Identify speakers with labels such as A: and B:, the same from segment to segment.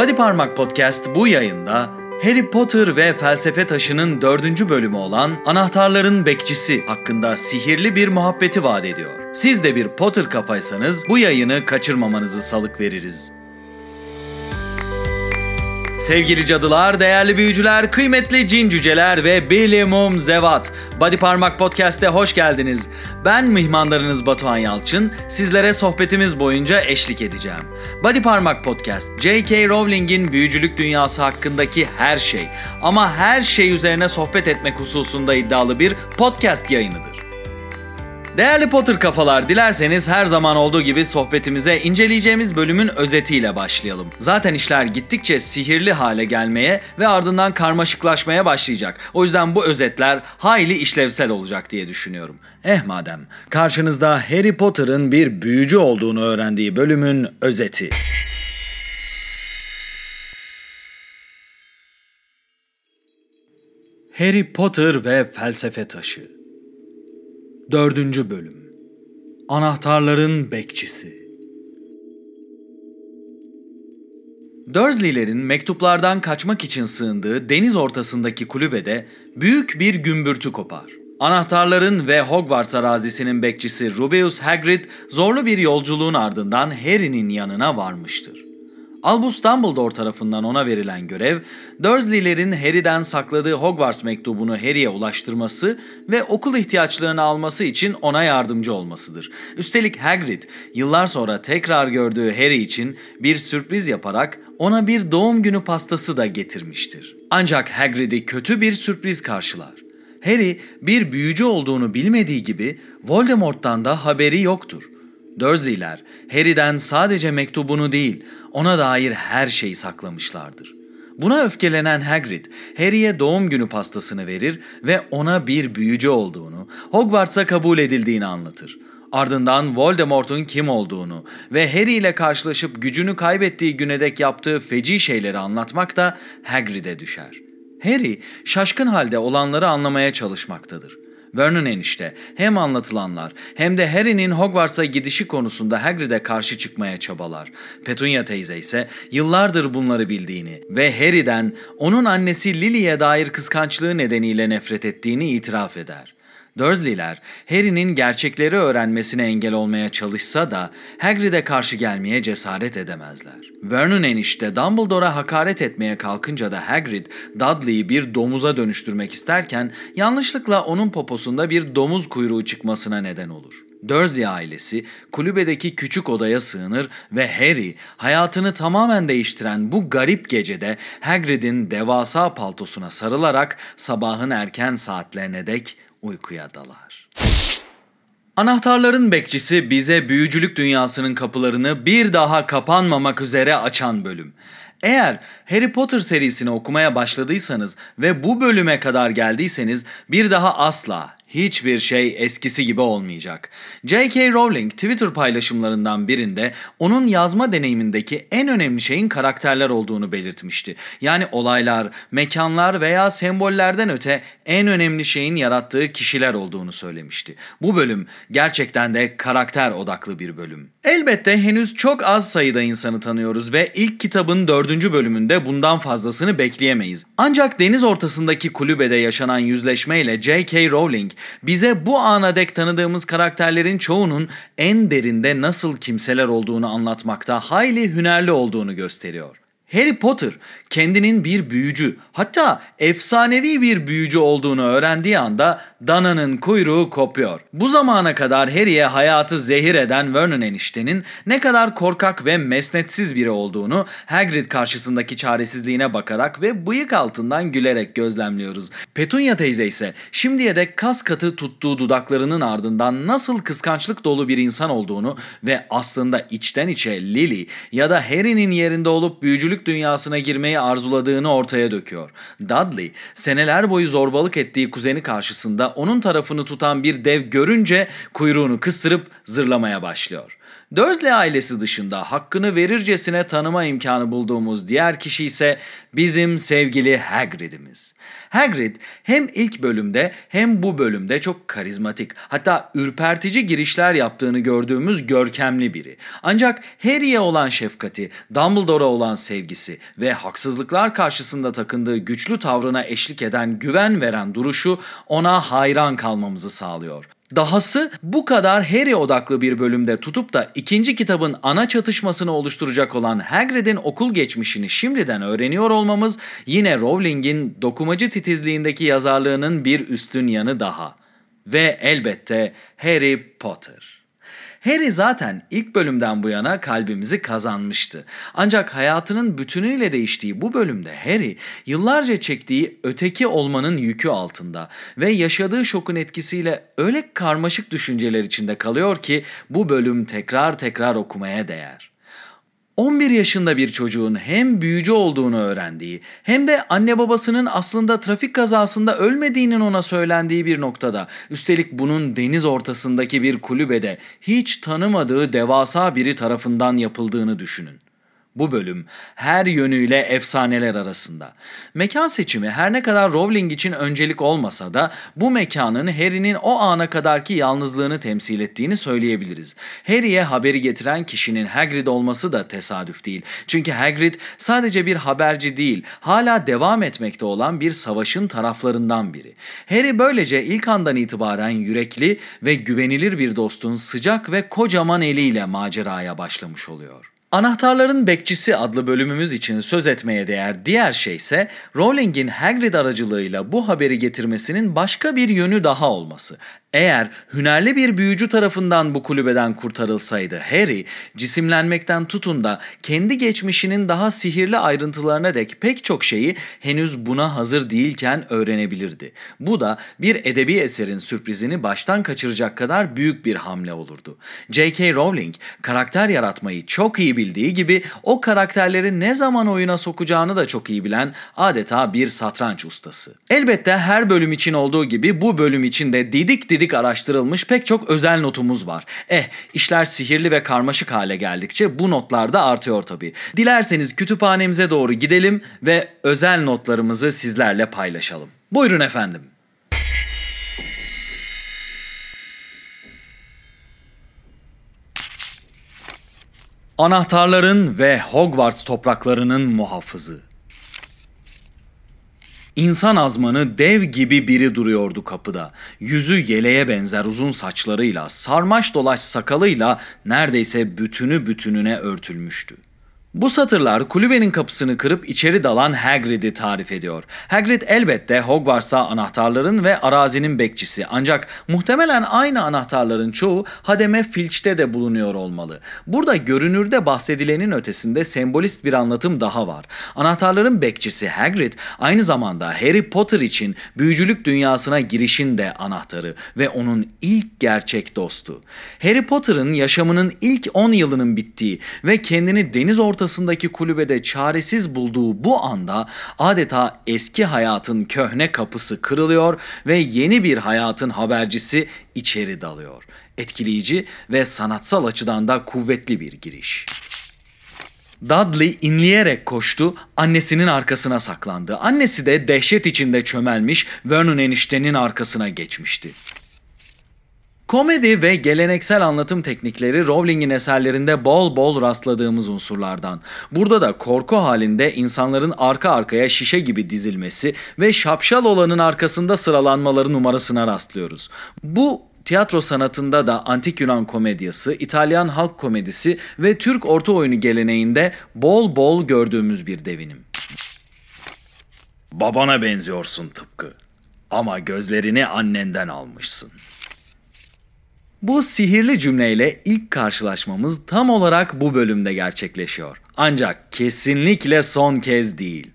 A: Body Parmak Podcast bu yayında Harry Potter ve Felsefe Taşı'nın dördüncü bölümü olan Anahtarların Bekçisi hakkında sihirli bir muhabbeti vaat ediyor. Siz de bir Potter kafaysanız bu yayını kaçırmamanızı salık veririz. Sevgili cadılar, değerli büyücüler, kıymetli cin cüceler ve bilimum zevat. Body Parmak Podcast'e hoş geldiniz. Ben mihmandarınız Batuhan Yalçın. Sizlere sohbetimiz boyunca eşlik edeceğim. Body Parmak Podcast, J.K. Rowling'in büyücülük dünyası hakkındaki her şey ama her şey üzerine sohbet etmek hususunda iddialı bir podcast yayınıdır. Değerli Potter kafalar, dilerseniz her zaman olduğu gibi sohbetimize inceleyeceğimiz bölümün özetiyle başlayalım. Zaten işler gittikçe sihirli hale gelmeye ve ardından karmaşıklaşmaya başlayacak. O yüzden bu özetler hayli işlevsel olacak diye düşünüyorum. Eh madem, karşınızda Harry Potter'ın bir büyücü olduğunu öğrendiği bölümün özeti. Harry Potter ve Felsefe Taşı Dördüncü Bölüm Anahtarların Bekçisi Dursley'lerin mektuplardan kaçmak için sığındığı deniz ortasındaki kulübede büyük bir gümbürtü kopar. Anahtarların ve Hogwarts arazisinin bekçisi Rubeus Hagrid zorlu bir yolculuğun ardından Harry'nin yanına varmıştır. Albus Dumbledore tarafından ona verilen görev, Dursley'lerin Harry'den sakladığı Hogwarts mektubunu Harry'e ulaştırması ve okul ihtiyaçlarını alması için ona yardımcı olmasıdır. Üstelik Hagrid, yıllar sonra tekrar gördüğü Harry için bir sürpriz yaparak ona bir doğum günü pastası da getirmiştir. Ancak Hagrid'i kötü bir sürpriz karşılar. Harry bir büyücü olduğunu bilmediği gibi Voldemort'tan da haberi yoktur. Dursley'ler Harry'den sadece mektubunu değil, ona dair her şeyi saklamışlardır. Buna öfkelenen Hagrid, Harry'e doğum günü pastasını verir ve ona bir büyücü olduğunu, Hogwarts'a kabul edildiğini anlatır. Ardından Voldemort'un kim olduğunu ve Harry ile karşılaşıp gücünü kaybettiği güne dek yaptığı feci şeyleri anlatmak da Hagrid'e düşer. Harry şaşkın halde olanları anlamaya çalışmaktadır. Vernon enişte hem anlatılanlar hem de Harry'nin Hogwarts'a gidişi konusunda Hagrid'e karşı çıkmaya çabalar. Petunia teyze ise yıllardır bunları bildiğini ve Harry'den onun annesi Lily'e dair kıskançlığı nedeniyle nefret ettiğini itiraf eder. Dursley'ler Harry'nin gerçekleri öğrenmesine engel olmaya çalışsa da Hagrid'e karşı gelmeye cesaret edemezler. Vernon enişte Dumbledore'a hakaret etmeye kalkınca da Hagrid Dudley'i bir domuza dönüştürmek isterken yanlışlıkla onun poposunda bir domuz kuyruğu çıkmasına neden olur. Dursley ailesi kulübedeki küçük odaya sığınır ve Harry hayatını tamamen değiştiren bu garip gecede Hagrid'in devasa paltosuna sarılarak sabahın erken saatlerine dek uykuya dalar. Anahtarların bekçisi bize büyücülük dünyasının kapılarını bir daha kapanmamak üzere açan bölüm. Eğer Harry Potter serisini okumaya başladıysanız ve bu bölüme kadar geldiyseniz bir daha asla hiçbir şey eskisi gibi olmayacak. J.K. Rowling Twitter paylaşımlarından birinde onun yazma deneyimindeki en önemli şeyin karakterler olduğunu belirtmişti. Yani olaylar, mekanlar veya sembollerden öte en önemli şeyin yarattığı kişiler olduğunu söylemişti. Bu bölüm gerçekten de karakter odaklı bir bölüm. Elbette henüz çok az sayıda insanı tanıyoruz ve ilk kitabın dördüncü bölümünde bundan fazlasını bekleyemeyiz. Ancak deniz ortasındaki kulübede yaşanan yüzleşmeyle J.K. Rowling bize bu ana dek tanıdığımız karakterlerin çoğunun en derinde nasıl kimseler olduğunu anlatmakta hayli hünerli olduğunu gösteriyor. Harry Potter kendinin bir büyücü hatta efsanevi bir büyücü olduğunu öğrendiği anda Dana'nın kuyruğu kopuyor. Bu zamana kadar Harry'e hayatı zehir eden Vernon eniştenin ne kadar korkak ve mesnetsiz biri olduğunu Hagrid karşısındaki çaresizliğine bakarak ve bıyık altından gülerek gözlemliyoruz. Petunia teyze ise şimdiye dek kas katı tuttuğu dudaklarının ardından nasıl kıskançlık dolu bir insan olduğunu ve aslında içten içe Lily ya da Harry'nin yerinde olup büyücülük büyücülük dünyasına girmeyi arzuladığını ortaya döküyor. Dudley, seneler boyu zorbalık ettiği kuzeni karşısında onun tarafını tutan bir dev görünce kuyruğunu kıstırıp zırlamaya başlıyor. Dursley ailesi dışında hakkını verircesine tanıma imkanı bulduğumuz diğer kişi ise bizim sevgili Hagrid'imiz. Hagrid hem ilk bölümde hem bu bölümde çok karizmatik hatta ürpertici girişler yaptığını gördüğümüz görkemli biri. Ancak Harry'e olan şefkati, Dumbledore'a olan sevgisi ve haksızlıklar karşısında takındığı güçlü tavrına eşlik eden güven veren duruşu ona hayran kalmamızı sağlıyor. Dahası bu kadar Harry odaklı bir bölümde tutup da ikinci kitabın ana çatışmasını oluşturacak olan Hagrid'in okul geçmişini şimdiden öğreniyor olmamız yine Rowling'in dokumacı titizliğindeki yazarlığının bir üstün yanı daha. Ve elbette Harry Potter. Harry zaten ilk bölümden bu yana kalbimizi kazanmıştı. Ancak hayatının bütünüyle değiştiği bu bölümde Harry yıllarca çektiği öteki olmanın yükü altında ve yaşadığı şokun etkisiyle öyle karmaşık düşünceler içinde kalıyor ki bu bölüm tekrar tekrar okumaya değer. 11 yaşında bir çocuğun hem büyücü olduğunu öğrendiği hem de anne babasının aslında trafik kazasında ölmediğinin ona söylendiği bir noktada üstelik bunun deniz ortasındaki bir kulübede hiç tanımadığı devasa biri tarafından yapıldığını düşünün. Bu bölüm her yönüyle efsaneler arasında. Mekan seçimi her ne kadar Rowling için öncelik olmasa da bu mekanın Harry'nin o ana kadarki yalnızlığını temsil ettiğini söyleyebiliriz. Harry'e haberi getiren kişinin Hagrid olması da tesadüf değil. Çünkü Hagrid sadece bir haberci değil, hala devam etmekte olan bir savaşın taraflarından biri. Harry böylece ilk andan itibaren yürekli ve güvenilir bir dostun sıcak ve kocaman eliyle maceraya başlamış oluyor. Anahtarların Bekçisi adlı bölümümüz için söz etmeye değer diğer şey ise Rowling'in Hagrid aracılığıyla bu haberi getirmesinin başka bir yönü daha olması. Eğer hünerli bir büyücü tarafından bu kulübeden kurtarılsaydı Harry cisimlenmekten tutun da kendi geçmişinin daha sihirli ayrıntılarına dek pek çok şeyi henüz buna hazır değilken öğrenebilirdi. Bu da bir edebi eserin sürprizini baştan kaçıracak kadar büyük bir hamle olurdu. J.K. Rowling karakter yaratmayı çok iyi bildiği gibi o karakterleri ne zaman oyuna sokacağını da çok iyi bilen adeta bir satranç ustası. Elbette her bölüm için olduğu gibi bu bölüm için de didik didik didik araştırılmış pek çok özel notumuz var. Eh işler sihirli ve karmaşık hale geldikçe bu notlar da artıyor tabii. Dilerseniz kütüphanemize doğru gidelim ve özel notlarımızı sizlerle paylaşalım. Buyurun efendim. Anahtarların ve Hogwarts topraklarının muhafızı. İnsan azmanı dev gibi biri duruyordu kapıda. Yüzü yeleğe benzer uzun saçlarıyla, sarmaş dolaş sakalıyla neredeyse bütünü bütününe örtülmüştü. Bu satırlar kulübenin kapısını kırıp içeri dalan Hagrid'i tarif ediyor. Hagrid elbette Hogwarts'a anahtarların ve arazinin bekçisi ancak muhtemelen aynı anahtarların çoğu Hademe Filch'te de bulunuyor olmalı. Burada görünürde bahsedilenin ötesinde sembolist bir anlatım daha var. Anahtarların bekçisi Hagrid aynı zamanda Harry Potter için büyücülük dünyasına girişin de anahtarı ve onun ilk gerçek dostu. Harry Potter'ın yaşamının ilk 10 yılının bittiği ve kendini deniz ortasında ortasındaki kulübede çaresiz bulduğu bu anda adeta eski hayatın köhne kapısı kırılıyor ve yeni bir hayatın habercisi içeri dalıyor. Etkileyici ve sanatsal açıdan da kuvvetli bir giriş. Dudley inleyerek koştu, annesinin arkasına saklandı. Annesi de dehşet içinde çömelmiş, Vernon eniştenin arkasına geçmişti. Komedi ve geleneksel anlatım teknikleri Rowling'in eserlerinde bol bol rastladığımız unsurlardan. Burada da korku halinde insanların arka arkaya şişe gibi dizilmesi ve şapşal olanın arkasında sıralanmaları numarasına rastlıyoruz. Bu tiyatro sanatında da antik Yunan komedyası, İtalyan halk komedisi ve Türk orta oyunu geleneğinde bol bol gördüğümüz bir devinim. Babana benziyorsun tıpkı ama gözlerini annenden almışsın. Bu sihirli cümleyle ilk karşılaşmamız tam olarak bu bölümde gerçekleşiyor. Ancak kesinlikle son kez değil.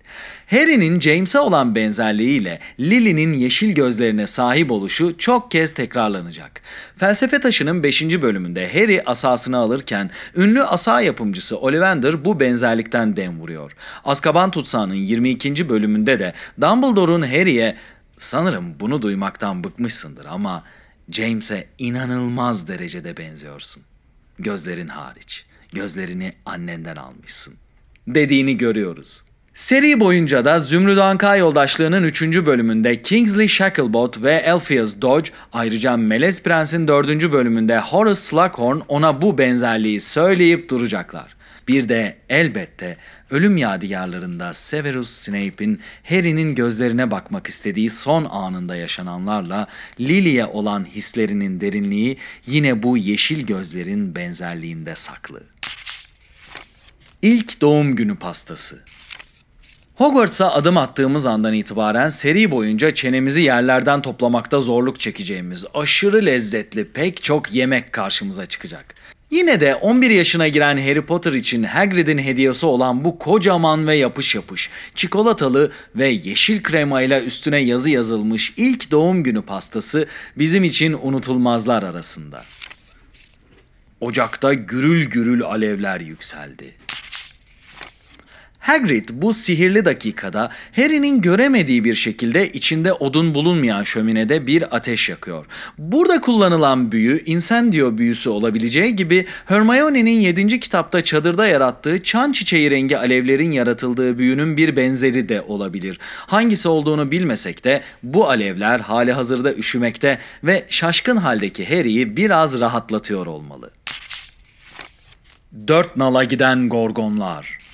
A: Harry'nin James'e olan benzerliğiyle Lily'nin yeşil gözlerine sahip oluşu çok kez tekrarlanacak. Felsefe Taşı'nın 5. bölümünde Harry asasını alırken ünlü asa yapımcısı Ollivander bu benzerlikten dem vuruyor. Azkaban Tutsağı'nın 22. bölümünde de Dumbledore'un Harry'e sanırım bunu duymaktan bıkmışsındır ama James'e inanılmaz derecede benziyorsun Gözlerin hariç. Gözlerini annenden almışsın. Dediğini görüyoruz. Seri boyunca da Zümrüt Anka yoldaşlığının 3. bölümünde Kingsley Shacklebot ve Alpheus Dodge, ayrıca Melez Prens'in 4. bölümünde Horace Slughorn ona bu benzerliği söyleyip duracaklar. Bir de elbette ölüm yadigarlarında Severus Snape'in Harry'nin gözlerine bakmak istediği son anında yaşananlarla Lily'e olan hislerinin derinliği yine bu yeşil gözlerin benzerliğinde saklı. İlk doğum günü pastası Hogwarts'a adım attığımız andan itibaren seri boyunca çenemizi yerlerden toplamakta zorluk çekeceğimiz aşırı lezzetli pek çok yemek karşımıza çıkacak. Yine de 11 yaşına giren Harry Potter için Hagrid'in hediyesi olan bu kocaman ve yapış yapış, çikolatalı ve yeşil kremayla üstüne yazı yazılmış ilk doğum günü pastası bizim için unutulmazlar arasında. Ocakta gürül gürül alevler yükseldi. Hagrid bu sihirli dakikada Harry'nin göremediği bir şekilde içinde odun bulunmayan şöminede bir ateş yakıyor. Burada kullanılan büyü incendio büyüsü olabileceği gibi Hermione'nin 7. kitapta çadırda yarattığı çan çiçeği rengi alevlerin yaratıldığı büyünün bir benzeri de olabilir. Hangisi olduğunu bilmesek de bu alevler hali hazırda üşümekte ve şaşkın haldeki Harry'i biraz rahatlatıyor olmalı. Dört nala giden gorgonlar.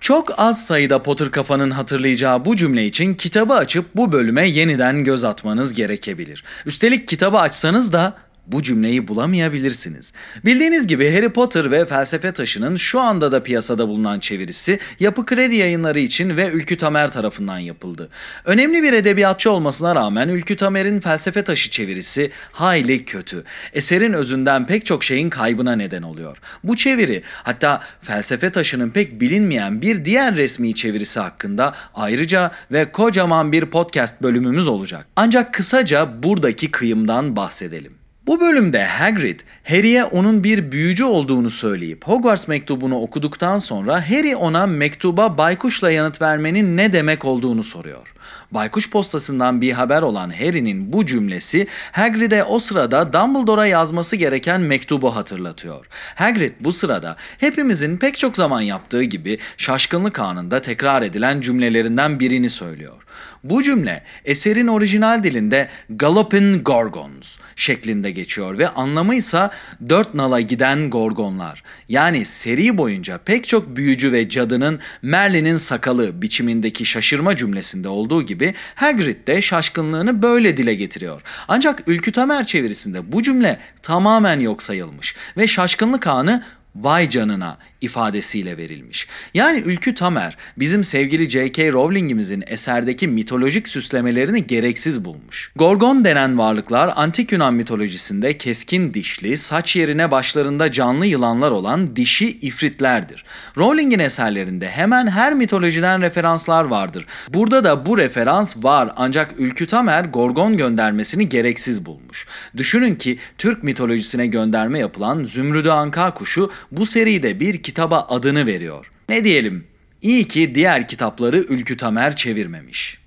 A: Çok az sayıda Potter kafanın hatırlayacağı bu cümle için kitabı açıp bu bölüme yeniden göz atmanız gerekebilir. Üstelik kitabı açsanız da bu cümleyi bulamayabilirsiniz. Bildiğiniz gibi Harry Potter ve Felsefe Taşı'nın şu anda da piyasada bulunan çevirisi Yapı Kredi Yayınları için ve Ülkü Tamer tarafından yapıldı. Önemli bir edebiyatçı olmasına rağmen Ülkü Tamer'in Felsefe Taşı çevirisi hayli kötü. Eserin özünden pek çok şeyin kaybına neden oluyor. Bu çeviri hatta Felsefe Taşı'nın pek bilinmeyen bir diğer resmi çevirisi hakkında ayrıca ve kocaman bir podcast bölümümüz olacak. Ancak kısaca buradaki kıyımdan bahsedelim. Bu bölümde Hagrid, Harry'e onun bir büyücü olduğunu söyleyip Hogwarts mektubunu okuduktan sonra Harry ona mektuba baykuşla yanıt vermenin ne demek olduğunu soruyor. Baykuş postasından bir haber olan Harry'nin bu cümlesi Hagrid'e o sırada Dumbledore'a yazması gereken mektubu hatırlatıyor. Hagrid bu sırada hepimizin pek çok zaman yaptığı gibi şaşkınlık anında tekrar edilen cümlelerinden birini söylüyor. Bu cümle eserin orijinal dilinde Galloping Gorgons şeklinde geçiyor ve anlamı ise dört nala giden gorgonlar. Yani seri boyunca pek çok büyücü ve cadının Merlin'in sakalı biçimindeki şaşırma cümlesinde olduğu gibi Hagrid de şaşkınlığını böyle dile getiriyor. Ancak Ülkü Tamer çevirisinde bu cümle tamamen yok sayılmış ve şaşkınlık anı vay canına ifadesiyle verilmiş. Yani Ülkü Tamer bizim sevgili J.K. Rowling'imizin eserdeki mitolojik süslemelerini gereksiz bulmuş. Gorgon denen varlıklar antik Yunan mitolojisinde keskin dişli, saç yerine başlarında canlı yılanlar olan dişi ifritlerdir. Rowling'in eserlerinde hemen her mitolojiden referanslar vardır. Burada da bu referans var ancak Ülkü Tamer Gorgon göndermesini gereksiz bulmuş. Düşünün ki Türk mitolojisine gönderme yapılan Zümrüdü Anka kuşu bu seride bir kitaba adını veriyor. Ne diyelim? İyi ki diğer kitapları Ülkü Tamer çevirmemiş.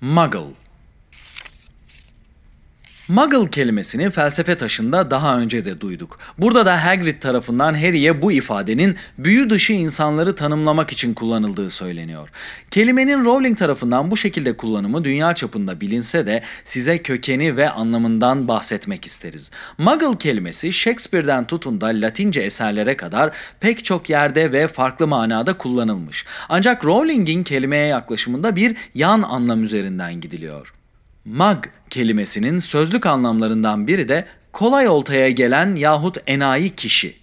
A: Muggle Muggle kelimesini felsefe taşında daha önce de duyduk. Burada da Hagrid tarafından Harry'e bu ifadenin büyü dışı insanları tanımlamak için kullanıldığı söyleniyor. Kelimenin Rowling tarafından bu şekilde kullanımı dünya çapında bilinse de size kökeni ve anlamından bahsetmek isteriz. Muggle kelimesi Shakespeare'den tutun da Latince eserlere kadar pek çok yerde ve farklı manada kullanılmış. Ancak Rowling'in kelimeye yaklaşımında bir yan anlam üzerinden gidiliyor. Mag kelimesinin sözlük anlamlarından biri de kolay oltaya gelen yahut enayi kişi.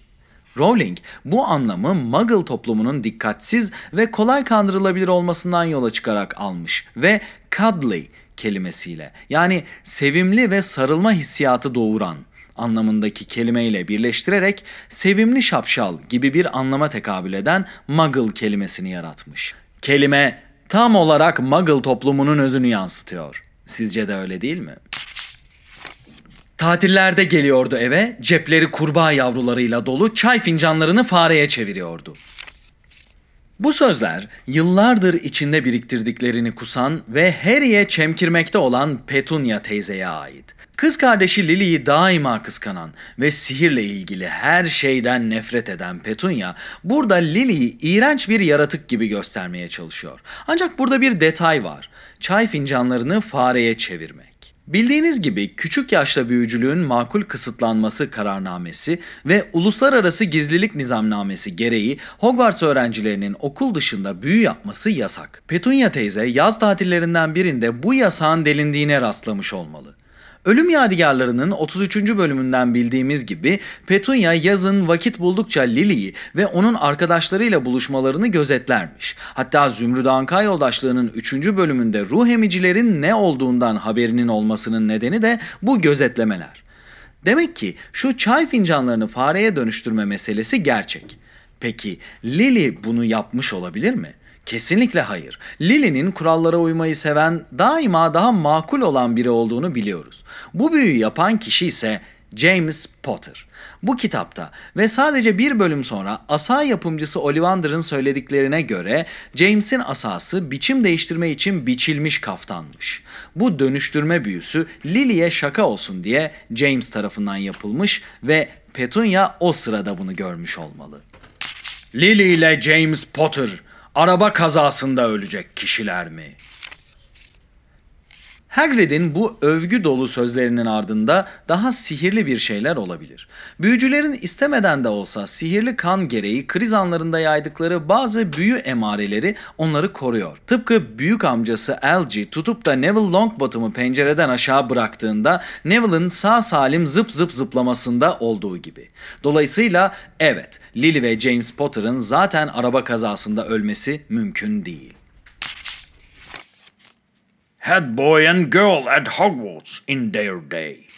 A: Rowling bu anlamı Muggle toplumunun dikkatsiz ve kolay kandırılabilir olmasından yola çıkarak almış ve cuddly kelimesiyle yani sevimli ve sarılma hissiyatı doğuran anlamındaki kelimeyle birleştirerek sevimli şapşal gibi bir anlama tekabül eden Muggle kelimesini yaratmış. Kelime tam olarak Muggle toplumunun özünü yansıtıyor. Sizce de öyle değil mi? Tatillerde geliyordu eve, cepleri kurbağa yavrularıyla dolu çay fincanlarını fareye çeviriyordu. Bu sözler yıllardır içinde biriktirdiklerini kusan ve Harry'e çemkirmekte olan Petunia teyzeye ait. Kız kardeşi Lily'yi daima kıskanan ve sihirle ilgili her şeyden nefret eden Petunia burada Lily'yi iğrenç bir yaratık gibi göstermeye çalışıyor. Ancak burada bir detay var. Çay fincanlarını fareye çevirmek. Bildiğiniz gibi küçük yaşta büyücülüğün makul kısıtlanması kararnamesi ve uluslararası gizlilik nizamnamesi gereği Hogwarts öğrencilerinin okul dışında büyü yapması yasak. Petunia teyze yaz tatillerinden birinde bu yasağın delindiğine rastlamış olmalı. Ölüm Yadigarları'nın 33. bölümünden bildiğimiz gibi Petunia yazın vakit buldukça Lily'yi ve onun arkadaşlarıyla buluşmalarını gözetlermiş. Hatta Zümrüt Anka yoldaşlığının 3. bölümünde ruh emicilerin ne olduğundan haberinin olmasının nedeni de bu gözetlemeler. Demek ki şu çay fincanlarını fareye dönüştürme meselesi gerçek. Peki Lily bunu yapmış olabilir mi? Kesinlikle hayır. Lily'nin kurallara uymayı seven, daima daha makul olan biri olduğunu biliyoruz. Bu büyüyü yapan kişi ise James Potter. Bu kitapta ve sadece bir bölüm sonra asa yapımcısı Ollivander'ın söylediklerine göre James'in asası biçim değiştirme için biçilmiş kaftanmış. Bu dönüştürme büyüsü Lily'e şaka olsun diye James tarafından yapılmış ve Petunia o sırada bunu görmüş olmalı. Lily ile James Potter araba kazasında ölecek kişiler mi? Hagrid'in bu övgü dolu sözlerinin ardında daha sihirli bir şeyler olabilir. Büyücülerin istemeden de olsa sihirli kan gereği kriz anlarında yaydıkları bazı büyü emareleri onları koruyor. Tıpkı büyük amcası Algy tutup da Neville Longbottom'u pencereden aşağı bıraktığında Neville'ın sağ salim zıp zıp zıplamasında olduğu gibi. Dolayısıyla evet Lily ve James Potter'ın zaten araba kazasında ölmesi mümkün değil.
B: Head boy and girl at Hogwarts in their day.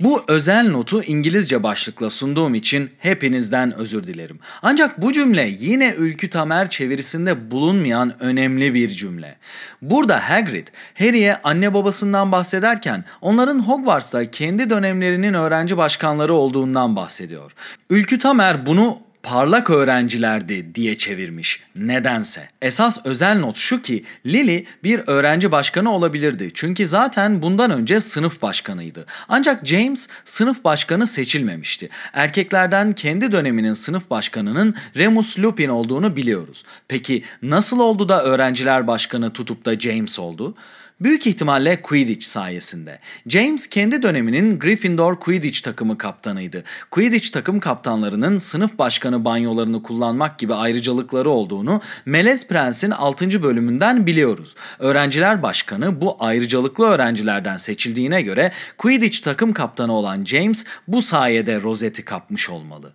A: Bu özel notu İngilizce başlıkla sunduğum için hepinizden özür dilerim. Ancak bu cümle yine Ülkü Tamer çevirisinde bulunmayan önemli bir cümle. Burada Hagrid, Harry'e anne babasından bahsederken onların Hogwarts'ta kendi dönemlerinin öğrenci başkanları olduğundan bahsediyor. Ülkü Tamer bunu parlak öğrencilerdi diye çevirmiş. Nedense. Esas özel not şu ki Lily bir öğrenci başkanı olabilirdi. Çünkü zaten bundan önce sınıf başkanıydı. Ancak James sınıf başkanı seçilmemişti. Erkeklerden kendi döneminin sınıf başkanının Remus Lupin olduğunu biliyoruz. Peki nasıl oldu da öğrenciler başkanı tutup da James oldu? Büyük ihtimalle Quidditch sayesinde. James kendi döneminin Gryffindor Quidditch takımı kaptanıydı. Quidditch takım kaptanlarının sınıf başkanı banyolarını kullanmak gibi ayrıcalıkları olduğunu Melez Prens'in 6. bölümünden biliyoruz. Öğrenciler başkanı bu ayrıcalıklı öğrencilerden seçildiğine göre Quidditch takım kaptanı olan James bu sayede rozeti kapmış olmalı.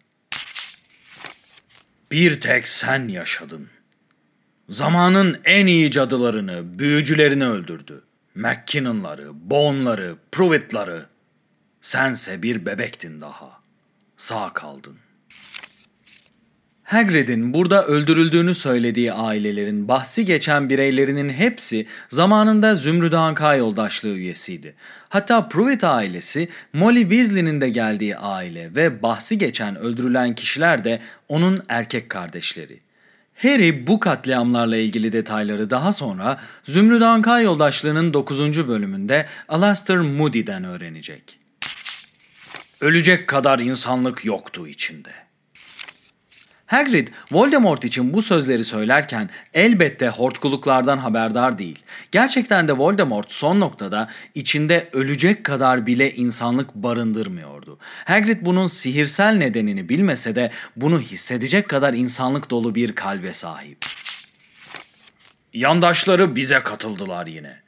B: Bir tek sen yaşadın. Zamanın en iyi cadılarını, büyücülerini öldürdü. McKinnon'ları, Bone'ları, Pruitt'ları. Sense bir bebektin daha. Sağ kaldın.
A: Hagrid'in burada öldürüldüğünü söylediği ailelerin bahsi geçen bireylerinin hepsi zamanında Zümrüt Anka yoldaşlığı üyesiydi. Hatta Pruitt ailesi Molly Weasley'nin de geldiği aile ve bahsi geçen öldürülen kişiler de onun erkek kardeşleri. Harry bu katliamlarla ilgili detayları daha sonra Zümrüt Anka yoldaşlığının 9. bölümünde Alastair Moody'den öğrenecek.
B: Ölecek kadar insanlık yoktu içinde.
A: Hagrid, Voldemort için bu sözleri söylerken elbette hortkuluklardan haberdar değil. Gerçekten de Voldemort son noktada içinde ölecek kadar bile insanlık barındırmıyordu. Hagrid bunun sihirsel nedenini bilmese de bunu hissedecek kadar insanlık dolu bir kalbe sahip.
B: Yandaşları bize katıldılar yine.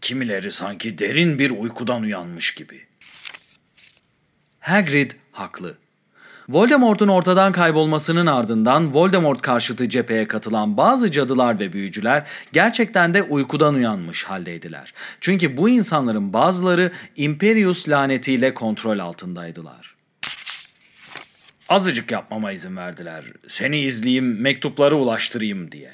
B: Kimileri sanki derin bir uykudan uyanmış gibi.
A: Hagrid haklı. Voldemort'un ortadan kaybolmasının ardından Voldemort karşıtı cepheye katılan bazı cadılar ve büyücüler gerçekten de uykudan uyanmış haldeydiler. Çünkü bu insanların bazıları Imperius lanetiyle kontrol altındaydılar.
B: Azıcık yapmama izin verdiler. Seni izleyeyim, mektupları ulaştırayım diye.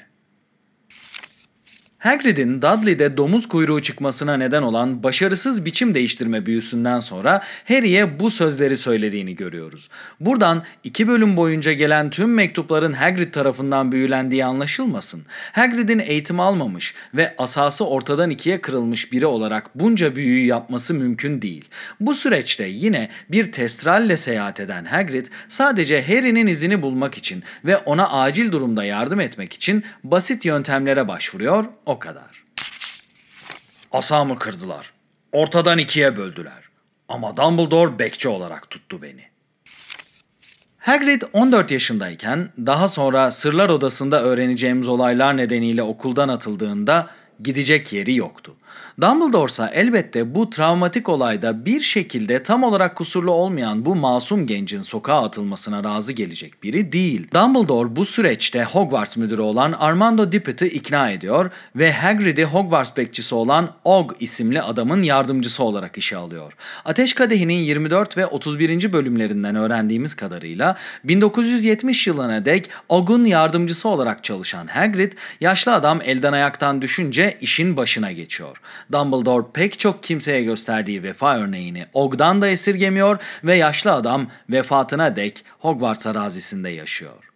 A: Hagrid'in Dudley'de domuz kuyruğu çıkmasına neden olan başarısız biçim değiştirme büyüsünden sonra Harry'e bu sözleri söylediğini görüyoruz. Buradan iki bölüm boyunca gelen tüm mektupların Hagrid tarafından büyülendiği anlaşılmasın. Hagrid'in eğitim almamış ve asası ortadan ikiye kırılmış biri olarak bunca büyüyü yapması mümkün değil. Bu süreçte yine bir testralle seyahat eden Hagrid sadece Harry'nin izini bulmak için ve ona acil durumda yardım etmek için basit yöntemlere başvuruyor o kadar.
B: Asamı kırdılar. Ortadan ikiye böldüler. Ama Dumbledore bekçi olarak tuttu beni.
A: Hagrid 14 yaşındayken daha sonra Sırlar Odası'nda öğreneceğimiz olaylar nedeniyle okuldan atıldığında gidecek yeri yoktu. Dumbledore ise elbette bu travmatik olayda bir şekilde tam olarak kusurlu olmayan bu masum gencin sokağa atılmasına razı gelecek biri değil. Dumbledore bu süreçte Hogwarts müdürü olan Armando Dippet'i ikna ediyor ve Hagrid'i Hogwarts bekçisi olan Og isimli adamın yardımcısı olarak işe alıyor. Ateş Kadehi'nin 24 ve 31. bölümlerinden öğrendiğimiz kadarıyla 1970 yılına dek Og'un yardımcısı olarak çalışan Hagrid, yaşlı adam elden ayaktan düşünce işin başına geçiyor. Dumbledore pek çok kimseye gösterdiği vefa örneğini Og'dan da esirgemiyor ve yaşlı adam vefatına dek Hogwarts arazisinde yaşıyor.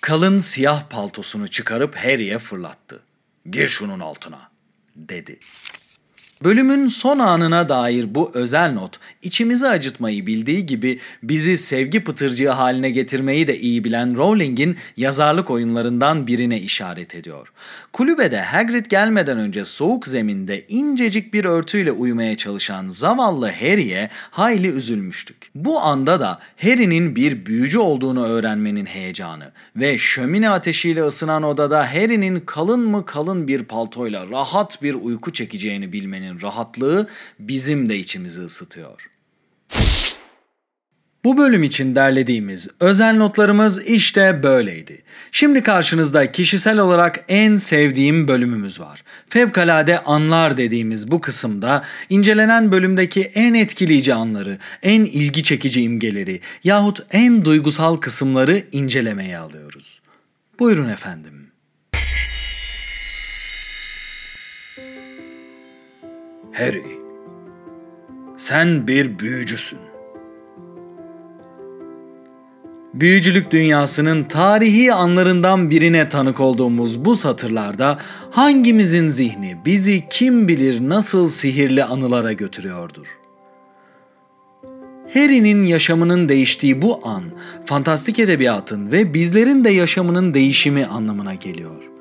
A: Kalın siyah paltosunu çıkarıp Harry'e fırlattı.
B: Gir şunun altına,
A: dedi. Bölümün son anına dair bu özel not içimizi acıtmayı bildiği gibi bizi sevgi pıtırcığı haline getirmeyi de iyi bilen Rowling'in yazarlık oyunlarından birine işaret ediyor. Kulübede Hagrid gelmeden önce soğuk zeminde incecik bir örtüyle uyumaya çalışan zavallı Harry'e hayli üzülmüştük. Bu anda da Harry'nin bir büyücü olduğunu öğrenmenin heyecanı ve şömine ateşiyle ısınan odada Harry'nin kalın mı kalın bir paltoyla rahat bir uyku çekeceğini bilmenin rahatlığı bizim de içimizi ısıtıyor. Bu bölüm için derlediğimiz özel notlarımız işte böyleydi. Şimdi karşınızda kişisel olarak en sevdiğim bölümümüz var. Fevkalade anlar dediğimiz bu kısımda incelenen bölümdeki en etkileyici anları, en ilgi çekici imgeleri yahut en duygusal kısımları incelemeye alıyoruz. Buyurun efendim.
B: Harry, sen bir büyücüsün.
A: Büyücülük dünyasının tarihi anlarından birine tanık olduğumuz bu satırlarda hangimizin zihni bizi kim bilir nasıl sihirli anılara götürüyordur? Harry'nin yaşamının değiştiği bu an, fantastik edebiyatın ve bizlerin de yaşamının değişimi anlamına geliyor.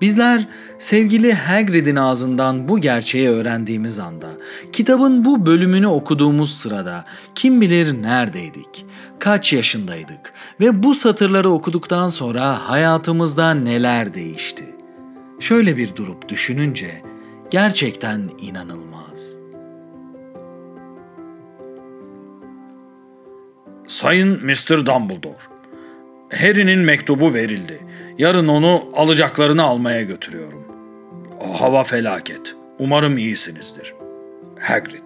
A: Bizler sevgili Hagrid'in ağzından bu gerçeği öğrendiğimiz anda, kitabın bu bölümünü okuduğumuz sırada kim bilir neredeydik, kaç yaşındaydık ve bu satırları okuduktan sonra hayatımızda neler değişti. Şöyle bir durup düşününce gerçekten inanılmaz.
B: Sayın Mr. Dumbledore, Harry'nin mektubu verildi. Yarın onu alacaklarını almaya götürüyorum. Hava felaket. Umarım iyisinizdir. Hagrid.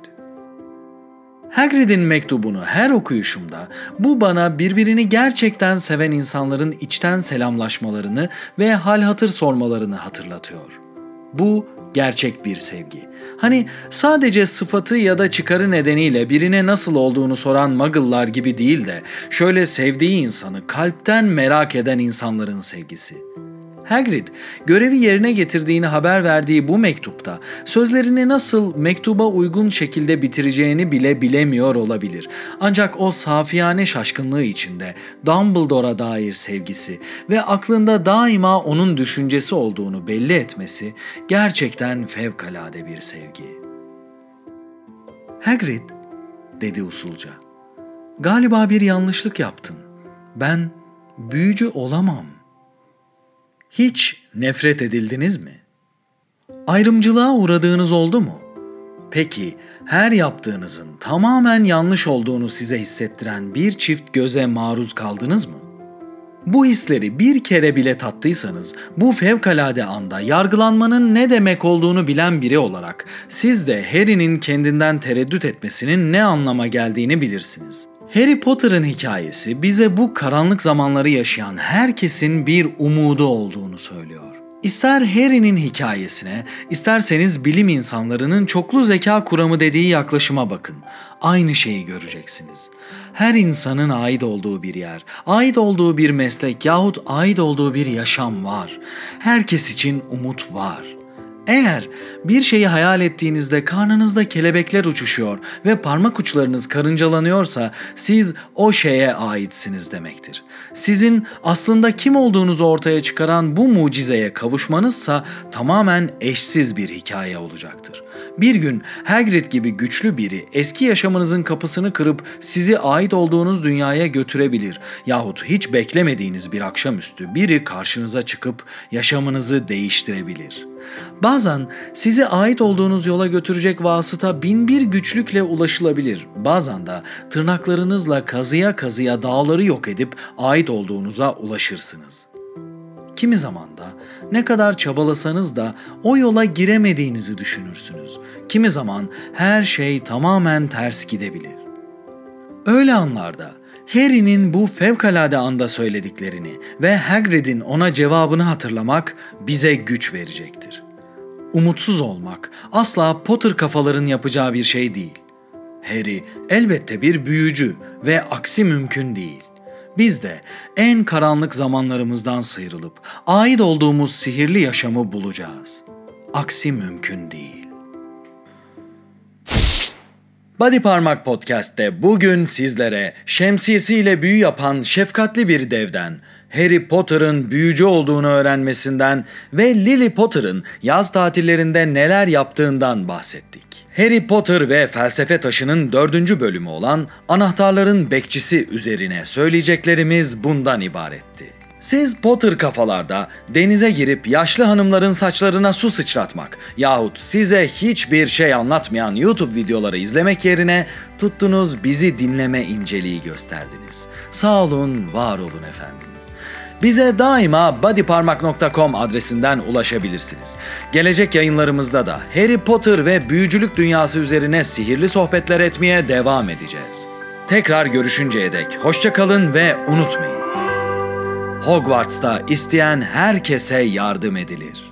A: Hagrid'in mektubunu her okuyuşumda bu bana birbirini gerçekten seven insanların içten selamlaşmalarını ve hal hatır sormalarını hatırlatıyor. Bu gerçek bir sevgi. Hani sadece sıfatı ya da çıkarı nedeniyle birine nasıl olduğunu soran muggle'lar gibi değil de şöyle sevdiği insanı kalpten merak eden insanların sevgisi. Hagrid, görevi yerine getirdiğini haber verdiği bu mektupta sözlerini nasıl mektuba uygun şekilde bitireceğini bile bilemiyor olabilir. Ancak o safiyane şaşkınlığı içinde Dumbledore'a dair sevgisi ve aklında daima onun düşüncesi olduğunu belli etmesi gerçekten fevkalade bir sevgi. Hagrid, dedi usulca. Galiba bir yanlışlık yaptın. Ben büyücü olamam. Hiç nefret edildiniz mi? Ayrımcılığa uğradığınız oldu mu? Peki her yaptığınızın tamamen yanlış olduğunu size hissettiren bir çift göze maruz kaldınız mı? Bu hisleri bir kere bile tattıysanız bu fevkalade anda yargılanmanın ne demek olduğunu bilen biri olarak siz de Harry'nin kendinden tereddüt etmesinin ne anlama geldiğini bilirsiniz. Harry Potter'ın hikayesi bize bu karanlık zamanları yaşayan herkesin bir umudu olduğunu söylüyor. İster Harry'nin hikayesine, isterseniz bilim insanlarının çoklu zeka kuramı dediği yaklaşıma bakın. Aynı şeyi göreceksiniz. Her insanın ait olduğu bir yer, ait olduğu bir meslek yahut ait olduğu bir yaşam var. Herkes için umut var. Eğer bir şeyi hayal ettiğinizde karnınızda kelebekler uçuşuyor ve parmak uçlarınız karıncalanıyorsa siz o şeye aitsiniz demektir. Sizin aslında kim olduğunuzu ortaya çıkaran bu mucizeye kavuşmanızsa tamamen eşsiz bir hikaye olacaktır. Bir gün Hagrid gibi güçlü biri eski yaşamınızın kapısını kırıp sizi ait olduğunuz dünyaya götürebilir yahut hiç beklemediğiniz bir akşamüstü biri karşınıza çıkıp yaşamınızı değiştirebilir.'' Bazen sizi ait olduğunuz yola götürecek vasıta bin bir güçlükle ulaşılabilir. Bazen de tırnaklarınızla kazıya kazıya dağları yok edip ait olduğunuza ulaşırsınız. Kimi zaman da ne kadar çabalasanız da o yola giremediğinizi düşünürsünüz. Kimi zaman her şey tamamen ters gidebilir. Öyle anlarda Harry'nin bu fevkalade anda söylediklerini ve Hagrid'in ona cevabını hatırlamak bize güç verecektir. Umutsuz olmak asla Potter kafaların yapacağı bir şey değil. Harry elbette bir büyücü ve aksi mümkün değil. Biz de en karanlık zamanlarımızdan sıyrılıp ait olduğumuz sihirli yaşamı bulacağız. Aksi mümkün değil. Body Parmak Podcast'te bugün sizlere şemsiyesiyle büyü yapan şefkatli bir devden, Harry Potter'ın büyücü olduğunu öğrenmesinden ve Lily Potter'ın yaz tatillerinde neler yaptığından bahsettik. Harry Potter ve Felsefe Taşı'nın dördüncü bölümü olan Anahtarların Bekçisi üzerine söyleyeceklerimiz bundan ibaretti. Siz Potter kafalarda denize girip yaşlı hanımların saçlarına su sıçratmak yahut size hiçbir şey anlatmayan YouTube videoları izlemek yerine tuttunuz bizi dinleme inceliği gösterdiniz. Sağ olun, var olun efendim. Bize daima bodyparmak.com adresinden ulaşabilirsiniz. Gelecek yayınlarımızda da Harry Potter ve büyücülük dünyası üzerine sihirli sohbetler etmeye devam edeceğiz. Tekrar görüşünceye dek hoşçakalın ve unutmayın. Hogwarts'ta isteyen herkese yardım edilir.